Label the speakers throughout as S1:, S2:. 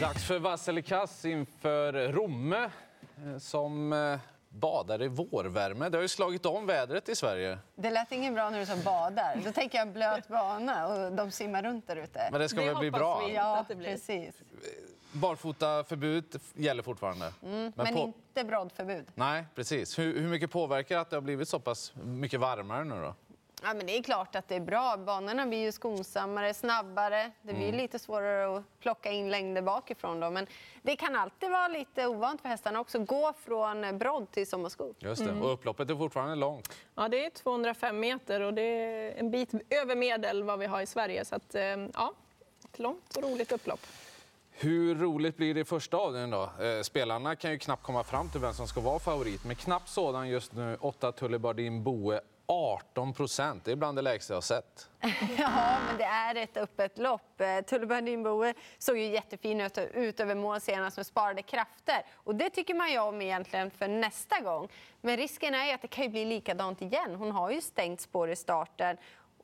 S1: Dags för Vasselikas inför Romme eh, som eh, badar i vårvärme. Det har ju slagit om vädret i Sverige.
S2: Det lät inget bra när du sa badar. Då tänker jag blöt bana och de simmar runt där ute.
S1: Men det ska
S3: Det
S1: väl bli bra?
S3: vi.
S2: Ja,
S3: att det blir.
S2: precis.
S1: Barfotaförbud gäller fortfarande.
S2: Mm, Men,
S1: på-
S2: inte broddförbud.
S1: Nej, precis. Hur, hur mycket påverkar att det har blivit så pass mycket varmare nu då?
S2: Ja, men det är klart att det är bra. Banorna blir ju skonsammare, snabbare. Det blir
S1: Mm.
S2: lite svårare att plocka in längder bakifrån. Då. Men det kan alltid vara lite ovant för hästarna också. Gå från brodd till sommarskor.
S1: Just det. Och upploppet är fortfarande långt.
S3: Ja, det är 205 meter och det är en bit över medel vad vi har i Sverige. Så att, eh, ja, ett långt och roligt upplopp.
S1: Hur roligt blir det i första avdelningen då? Eh, spelarna kan ju knappt komma fram till vem som ska vara favorit. Men knappt sådan just nu. 8 Tullibardin Boe, 18 procent. Det är bland det lägsta jag har sett.
S2: Ja, men det är ett öppet lopp. Eh, Tullberg Tullibardin såg ju jättefin ut, ut över mål senast med sparade krafter. Och det tycker man ju om egentligen för nästa gång. Men risken är ju att det kan ju bli likadant igen. Hon har ju stängt spår i starten.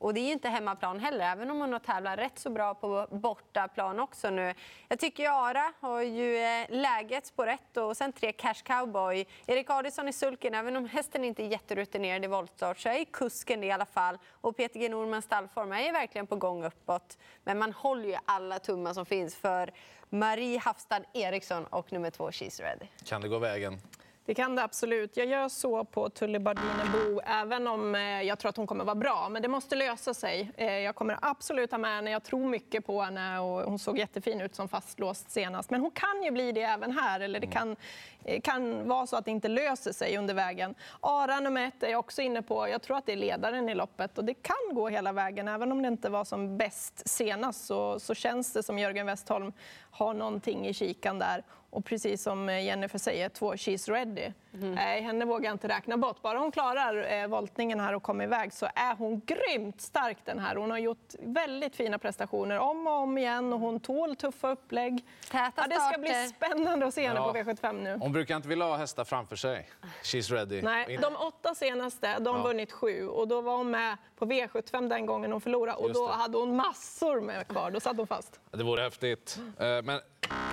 S2: Och det är ju inte hemmaplan heller, även om hon har tävlat rätt så bra på bortaplan också nu. Jag tycker ju Ara har ju eh, läget på rätt och sen tre Cash Cowboy. Erik Adielsson i sulken, även om hästen inte är jätterutinerad i voltstart så är kusken det i alla fall. Och Peter G Normans stallform är ju verkligen på gång uppåt. Men man håller ju alla tummar som finns för Marie Hafstad Eriksson och nummer två She's Ready.
S1: Kan det gå vägen?
S3: Det kan det absolut. Jag gör så på Tullibardine Bo, även om eh, jag tror att hon kommer vara bra. Men det måste lösa sig. Eh, Jag kommer absolut ha med henne. Jag tror mycket på henne och hon såg jättefin ut som fastlåst senast. Men hon kan ju bli det även här. Eller det kan, eh, kan vara så att det inte löser sig under vägen. Ara nummer ett är jag också inne på. Jag tror att det är ledaren i loppet och det kan gå hela vägen. Även om det inte var som bäst senast så, så känns det som Jörgen Westholm har någonting i kikan där. Och precis som Jennifer säger, två She's Ready. Nej, henne vågar jag inte räkna bort. Bara hon klarar eh, voltningen här och kommer iväg så är hon grymt stark den här. Hon har gjort väldigt fina prestationer om och om igen och hon tål tuffa upplägg.
S2: Täta
S3: Ja, det ska bli spännande att se henne
S1: Ja.
S3: på V75 nu.
S1: Hon brukar inte vilja ha hästar framför sig. She's ready.
S3: Nej, de åtta senaste, de
S1: Ja.
S3: vunnit sju och då var hon med på V75 den gången hon förlorade och då hade hon massor med kvar. Då satt hon fast.
S1: Det vore häftigt. Eh, Men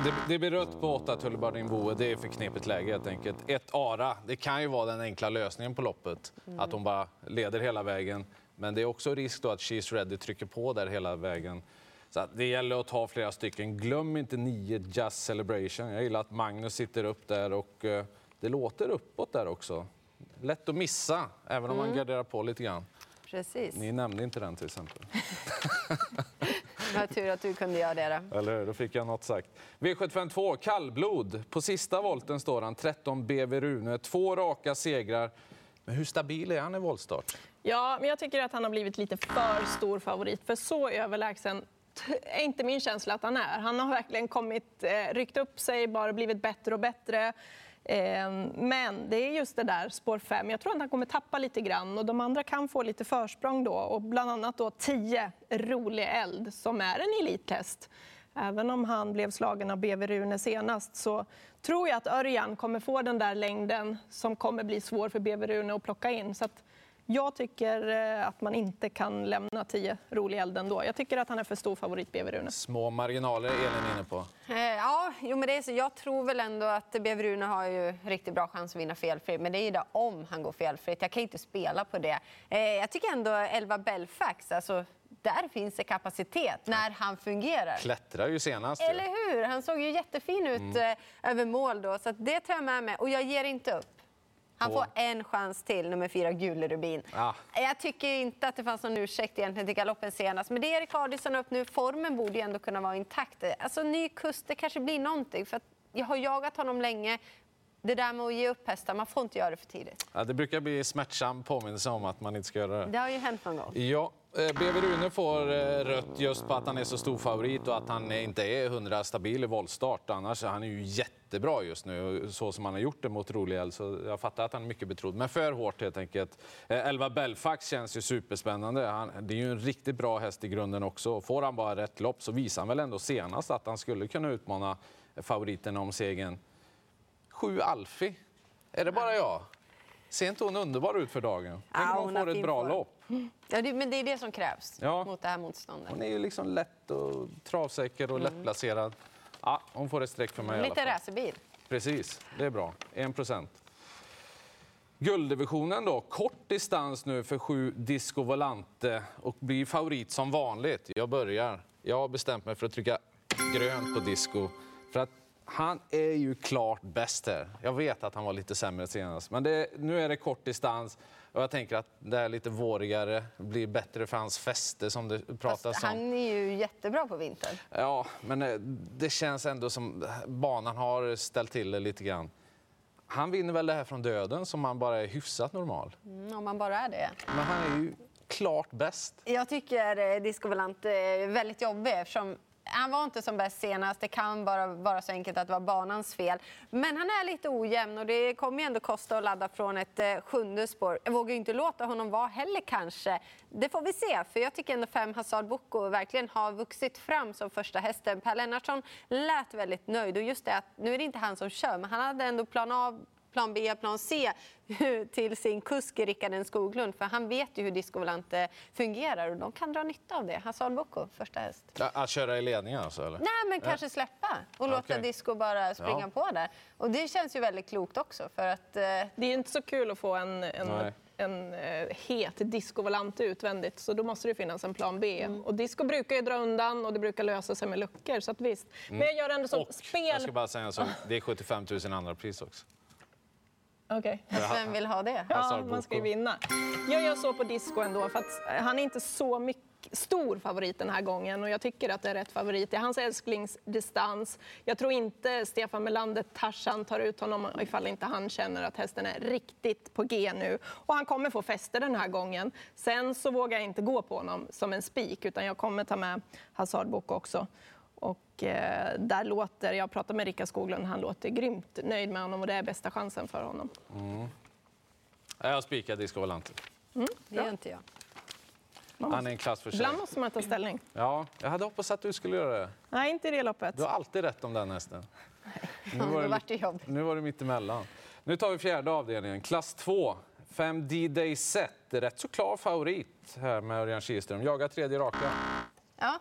S1: det, det blir rött på 8 Tullibardin Boe. Det är för knepigt läge helt enkelt. Ett Ara, det kan ju vara den enkla lösningen på loppet. Att hon bara leder hela vägen. Men det är också risk då att She's Ready trycker på där hela vägen. Så det gäller att ta flera stycken. Glöm inte 9 Just Celebration. Jag gillar att Magnus sitter upp där och eh, det låter uppåt där också. Lätt att missa, även om man garderar på lite grann.
S2: Precis.
S1: Ni nämnde inte den till exempel.
S2: Det var tur att du kunde göra det. Då.
S1: Eller hur? Då fick jag något sagt. V752, kallblod. På sista volten står han, 13 BV Rune. Två raka segrar. Men hur stabil är han i voltstart?
S3: Ja, men jag tycker att han har blivit lite för stor favorit. För så överlägsen är inte min känsla att han är. Han har verkligen kommit, eh, ryckt upp sig, bara blivit bättre och bättre. Ehm, men det är just det där, spår 5. Jag tror att han kommer tappa lite grann och de andra kan få lite försprång då. Och bland annat då 10 rolig eld som är en elithäst. Även om han blev slagen av BV Rune senast så tror jag att Örjan kommer få den där längden som kommer bli svår för BV Rune att plocka in. Så att jag tycker eh, att man inte kan lämna 10 rolig eld ändå. Jag tycker att han är för stor favorit, BV Rune.
S1: Små marginaler är Elin inne på.
S2: Eh, Ja, jo, men det är så. Jag tror väl ändå att BV Rune har ju riktigt bra chans att vinna felfritt. Men det är ju det om han går felfritt. Jag kan inte spela på det. Eh, Jag tycker ändå 11 Belfax, alltså, där finns det kapacitet när han fungerar.
S1: Klättrar ju senast.
S2: Eller hur? Han såg ju jättefin ut eh, över mål då. Så att det tar jag med mig. Och jag ger inte upp. Han får en chans till, nummer fyra, Gule Rubin.
S1: Ah.
S2: Jag tycker inte att det fanns någon ursäkt egentligen till galoppen senast. Men det är Erik Adielsson upp nu. Formen borde ju ändå kunna vara intakt. Alltså ny kust, det kanske blir någonting. För jag har jagat honom länge. Det där med att ge upp hästar, man får inte göra det för tidigt.
S1: Ja, det brukar bli smärtsam påminnelse om att man inte ska göra det.
S2: Det har ju hänt någon gång.
S1: Ja, eh, BV Rune får eh, rött just på att han är så stor favorit och att han inte är 100 stabil i voltstart. Annars är han ju jättebra just nu, så som han har gjort det mot Roliel. Så jag fattar att han är mycket betrodd. Men för hårt helt enkelt. Eh, Elva Belfax känns ju superspännande. Han, det är ju en riktigt bra häst i grunden också. Får han bara rätt lopp så visar han väl ändå senast att han skulle kunna utmana favoriterna om segern. Sju Alfi. Är det bara jag? Ser inte hon underbar ut för dagen? Tänk
S2: Ja,
S1: om hon får ett bra
S2: form.
S1: lopp.
S2: Ja, det, men det är det som krävs
S1: Ja.
S2: mot det här motståndet.
S1: Hon är ju liksom lätt och travsäker och lättplacerad. Ja, hon får ett streck för mig i alla
S2: Lite
S1: fall.
S2: racerbil.
S1: Precis, det är bra. 1 procent. Gulddivisionen då, kort distans nu för sju Disco Volante och blir favorit som vanligt. Jag börjar. Jag har bestämt mig för att trycka grönt på Disco. För att han är ju klart bäst här. Jag vet att han var lite sämre senast, men det, nu är det kort distans. Och jag tänker att det är lite vårigare, blir bättre för hans fäste som det pratas
S2: Fast
S1: om.
S2: han är ju jättebra på vintern.
S1: Ja, men eh, det känns ändå som banan har ställt till det lite grann. Han vinner väl det här från döden som han bara är hyfsat normal.
S2: Mm, om man bara är det.
S1: Men han är ju klart bäst.
S2: Jag tycker eh, Disco Volante är väldigt jobbig eftersom han var inte som bäst senast. Det kan bara vara så enkelt att det var banans fel. Men han är lite ojämn och det kommer ju ändå kosta att ladda från ett eh, sjunde spår. Jag vågar ju inte låta honom vara heller kanske. Det får vi se, för jag tycker ändå fem Hazard Boko verkligen har vuxit fram som första hästen. Per Lennartsson lät väldigt nöjd och just det att nu är det inte han som kör, men han hade ändå plan A plan B, plan C till sin kusk Rickard Skoglund. För han vet ju hur Disco Volante fungerar och de kan dra nytta av det. Hassan Boko, första häst.
S1: Ja, Att köra i ledningen alltså? Eller?
S2: Nej, men kanske släppa och låta
S1: Okej.
S2: Disco bara springa
S1: Ja.
S2: på där. Och det känns ju väldigt klokt också för att eh,
S3: Det är inte så kul att få en, en, en eh, het discovolante utvändigt, så då måste det finnas en plan B.
S2: Mm.
S3: Och disco brukar ju dra undan och det brukar lösa sig med luckor, så att visst. Men jag gör ändå som
S1: Och jag
S3: spel...
S1: ska bara säga en sak, det är 75 000 andra pris också.
S3: Okej.
S2: vem vill ha det?
S3: Ja, man ska ju vinna. Jag gör så på disco ändå, för att han är inte så mycket stor favorit den här gången och jag tycker att det är rätt favorit. Det är hans älsklingsdistans. Jag tror inte Stefan Melander Tarzan tar ut honom ifall inte han känner att hästen är riktigt på G nu. Och han kommer få fäste den här gången. Sen så vågar jag inte gå på honom som en spik utan jag kommer ta med Hazard Boko också. Eh, där låter, jag pratade med Rickard Skoglund, han låter grymt nöjd med honom och det är bästa chansen för honom.
S1: Jag spikar Disco Volante.
S2: Det gör inte jag.
S1: Han är en klass för sig.
S3: Ibland måste man ta ställning.
S1: Ja, jag hade hoppats att du skulle göra det.
S3: Nej, inte i det loppet.
S1: Du har alltid rätt om den hästen. Nu var det,
S2: det jobb.
S1: nu var det mitt emellan. Nu tar vi fjärde avdelningen, klass 2. 5 D-Day Set. Rätt så klar favorit här med Örjan Kihlström. Jagar tredje raka.
S2: Ja,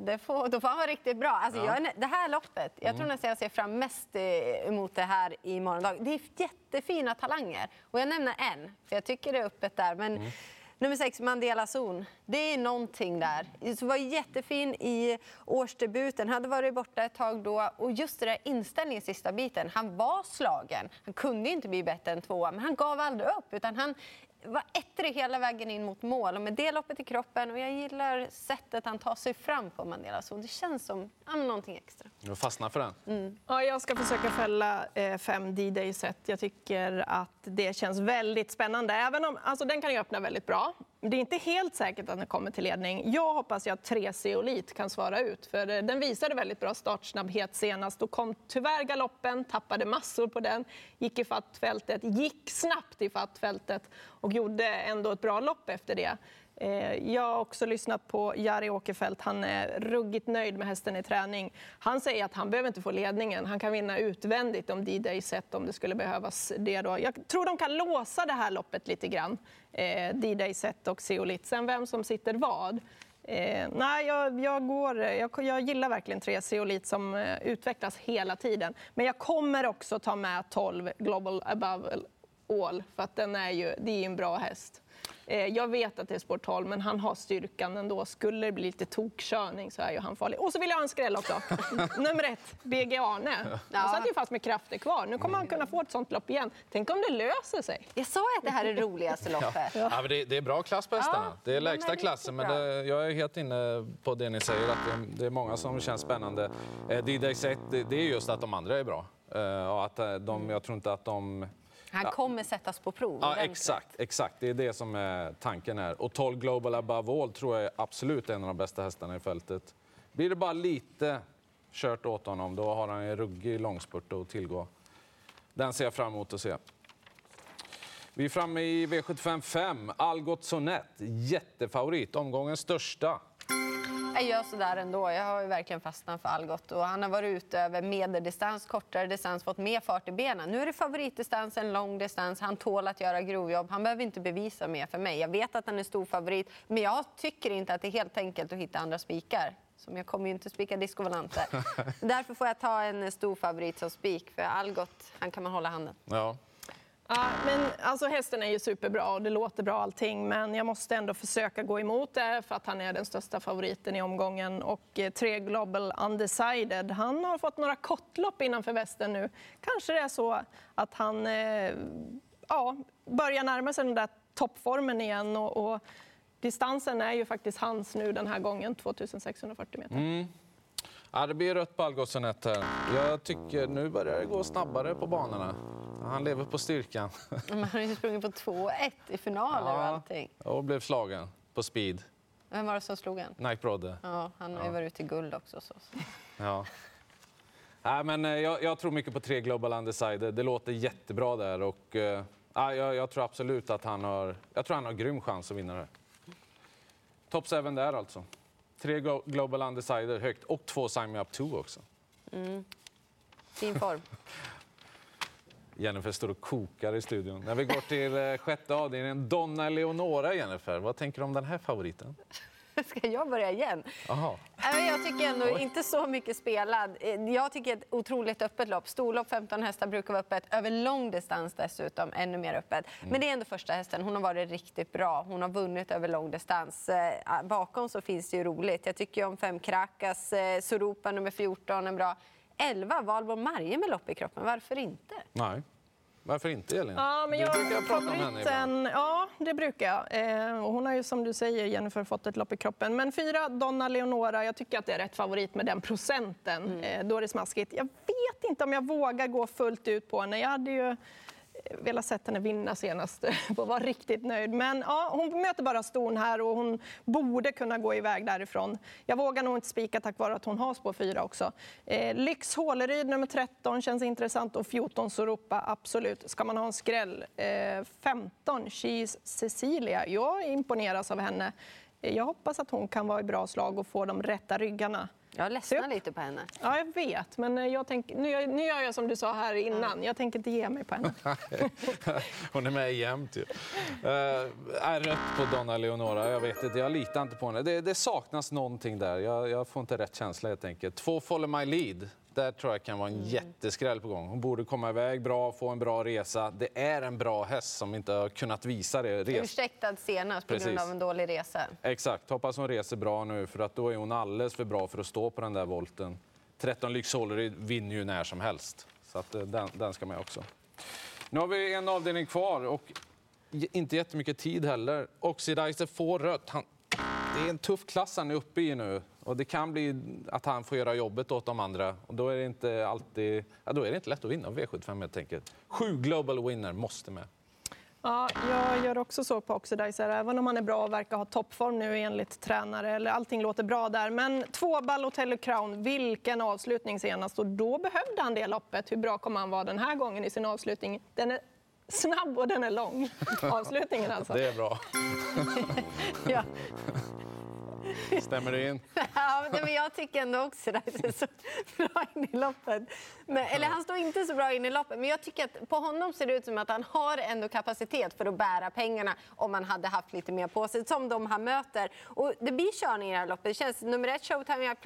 S2: det får, då får han vara riktigt bra. Alltså,
S1: Ja.
S2: jag, det här loppet, jag tror nästan jag ser fram mest eh, emot det här i morgondag. Det är jättefina talanger. Och jag nämner en, för jag tycker det är öppet där. Men nummer sex, Mandela Zon. Det är någonting där. Det var jättefin i årsdebuten, hade varit borta ett tag då. Och just det där inställningen sista biten. Han var slagen. Han kunde inte bli bättre än tvåa, men han gav aldrig upp. Utan han var ettrig hela vägen in mot mål och med det loppet i kroppen. Och jag gillar sättet han tar sig fram på Mandela Zon. Det känns som ja, någonting extra.
S1: Du fastnar för den.
S3: Ja, jag ska försöka fälla eh, fem D-day set. Jag tycker att det känns väldigt spännande. Även om, alltså, den kan ju öppna väldigt bra. Det är inte helt säkert att den kommer till ledning. Jag hoppas ju att 3 Zeolit kan svara ut. För eh, den visade väldigt bra startsnabbhet senast. Då kom tyvärr galoppen, tappade massor på den, gick i fältet, gick snabbt i fältet och gjorde ändå ett bra lopp efter det. Eh, jag har också lyssnat på Jari Åkerfeldt. Han är ruggigt nöjd med hästen i träning. Han säger att han behöver inte få ledningen. Han kan vinna utvändigt om D-Day set om det skulle behövas det. Då. Jag tror de kan låsa det här loppet lite grann. Eh, D-Day set och Seolit. Sen vem som sitter vad. Eh, nej, jag, jag, går, jag, jag gillar verkligen tre Zeolit som eh, utvecklas hela tiden. Men jag kommer också ta med 12 Global Above All, för att den är ju, det är ju en bra häst. Eh, Jag vet att det är spår 12, men han har styrkan ändå. Skulle det bli lite tokkörning så är ju han farlig. Och så vill jag ha en skräll också. Nummer ett, BG Arne. Han satt ju fast med krafter kvar. Nu kommer han kunna få ett sånt lopp igen. Tänk om det löser sig.
S2: Jag sa att det här är det roligaste loppet.
S1: Ja, men det, det är bra klass på hästarna.
S2: Ja,
S1: det är lägsta klassen, men det, jag är helt inne på det ni säger. att Det, det är många som känns spännande. Eh, Set, det, det är just att de andra är bra. Och att eh, de, jag tror inte att de...
S2: Han kommer sättas på prov.
S1: Ja,
S2: ordentligt.
S1: exakt, exakt. Det är det som är tanken här. Och 12 Global Above All tror jag är absolut en av de bästa hästarna i fältet. Blir det bara lite kört åt honom, då har han en ruggig långspurt att tillgå. Den ser jag fram emot att se. Vi är framme i V75 5. Algot Sonett, jättefavorit. Omgångens största.
S2: Jag gör sådär ändå. Jag har verkligen fastnat för Algot. Och han har varit ute över medeldistans, kortare distans, fått mer fart i benen. Nu är det favoritdistansen, lång distans. Han tål att göra grovjobb. Han behöver inte bevisa mer för mig. Jag vet att han är stor favorit, men jag tycker inte att det är helt enkelt att hitta andra spikar. som jag kommer ju inte spika Disco Volante. Därför får jag ta en stor favorit som spik, för Algot, han kan man hålla handen.
S1: Ja.
S3: Ja, men alltså hästen är ju superbra och det låter bra allting, men jag måste ändå försöka gå emot det för att han är den största favoriten i omgången. Och eh, tre Global Undecided, han har fått några kortlopp innanför västen nu. Kanske det är så att han eh, ja, börjar närma sig den där toppformen igen och, och distansen är ju faktiskt hans nu den här gången, 2640 meter. Mm.
S1: Ja, det blir rött på Algotsson här. Jag tycker nu börjar det gå snabbare på banorna. Han lever på styrkan.
S2: Man har ju sprungit på 2-1 i finaler och allting.
S1: och blev slagen på speed.
S2: Vem var det som slog en?
S1: Nike Brodde.
S2: Ja, han har ju varit ute i guld också. Så.
S1: Ja. Nej, men eh, jag, jag tror mycket på tre Global Undecided. Det låter jättebra där. Och, ja, jag, jag tror absolut att han har, jag tror han har grym chans att vinna det. Top 7 där alltså. Tre Glo- Global Undecided högt och två Sign Me Up 2 också.
S2: Fin form.
S1: Jennifer står och kokar i studion. När vi går till eh, sjätte avdelningen, Donna Eleonora, Jennifer. Vad tänker du om den här favoriten?
S2: Ska jag börja igen?
S1: Aha.
S2: Jag tycker ändå inte så mycket spelad. Eh, Jag tycker ett otroligt öppet lopp. Storlopp 15 hästar brukar vara öppet. Över lång distans dessutom, ännu mer öppet. Men det är ändå första hästen. Hon har varit riktigt bra. Hon har vunnit över lång distans. Eh, Bakom så finns det ju roligt. Jag tycker om fem Krakas, eh, Soropa nummer 14 är bra. 11 Valborg Marje med lopp i kroppen. Varför inte?
S1: Nej. Varför inte, Elin?
S3: Ja, men
S1: du
S3: jag,
S1: brukar prata om henne ibland.
S3: ja, det brukar jag. Eh, och hon har ju som du säger, Jennifer, fått ett lopp i kroppen. Men fyra, Donna Leonora, jag tycker att det är rätt favorit med den procenten. Eh, då är det smaskigt. Jag vet inte om jag vågar gå fullt ut på henne. Jag hade ju velat sett henne vinna senast och vara riktigt nöjd. Men ja, hon möter bara ston här och hon borde kunna gå iväg därifrån. Jag vågar nog inte spika tack vare att hon har spår 4 också. Eh, Lyx Håleryd nummer 13 känns intressant och 14 Soropa absolut. Ska man ha en skräll? Eh, 15 Cheese Cecilia. Jag imponeras av henne. Eh, jag hoppas att hon kan vara i bra slag och få de rätta ryggarna.
S2: Jag ledsnar lite på henne.
S3: Ja, jag vet, men eh, jag tänk, nu, gör- nu gör jag som du sa här innan. Jag tänker inte ge mig på henne.
S1: Hon är med jämt ju. Uh, är rött på Donna Leonora. Jag vet inte, jag litar inte på henne. Det, det saknas någonting där. Jag, jag får inte rätt känsla helt enkelt. Två Follow My Lead. Där tror jag kan vara en jätteskräll på gång. Hon borde komma iväg bra, få en bra resa. Det är en bra häst som inte har kunnat visa det. Res.
S2: Ursäktad senast på grund
S1: Precis.
S2: av en dålig resa.
S1: Exakt, hoppas hon reser bra nu för att då är hon alldeles för bra för att stå på den där volten. 13 Lyx vinner ju när som helst. Så att, eh, den, den ska med också. Nu har vi en avdelning kvar och inte jättemycket tid heller. Oxidizer får rött. Han, det är en tuff klass han är uppe i nu och det kan bli att han får göra jobbet åt de andra. Och då är det inte alltid, ja, då är det inte lätt att vinna V75 helt enkelt. Sju Global Winner måste med.
S3: Ja, jag gör också så på Oxidizer, även om han är bra och verkar ha toppform nu enligt tränare. Eller allting låter bra där. Men två Balotelli Crown, vilken avslutning senast. Och då behövde han det loppet. Hur bra kommer han vara den här gången i sin avslutning? Den är snabb och den är lång. Avslutningen alltså.
S1: Det är bra.
S2: Ja.
S1: Stämmer det in?
S2: Ja, men- jag tycker ändå också att det är så bra in i loppet. Men, eller han står inte så bra in i loppet, men jag tycker att på honom ser det ut som att han har ändå kapacitet för att bära pengarna om man hade haft lite mer på sig, som de han möter. Och det blir körning i det här loppet. Det känns, nummer ett, Showtime Jack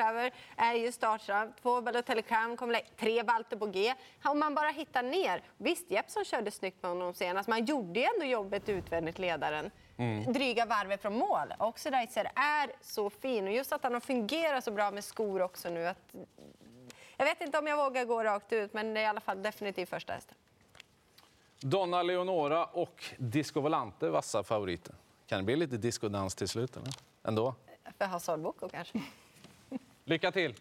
S2: är ju startsnabb. Två, Balotelli Crown, kommer tre, Walter på G. Om man bara hittar ner. Visst, Jeppsson körde snyggt med honom senast, men han gjorde ju ändå jobbet utvändigt, ledaren. Dryga varvet från mål. Oxidizer är så fin och just att han har fungerat så bra med skor också nu. Att, jag vet inte om jag vågar gå rakt ut, men det är i alla fall definitivt första hästen.
S1: Donna Leonora och Disco Volante, vassa favoriter. Kan det bli lite discodans till slut? Eller? Ändå.
S2: För Hasard Boko kanske.
S1: Lycka till!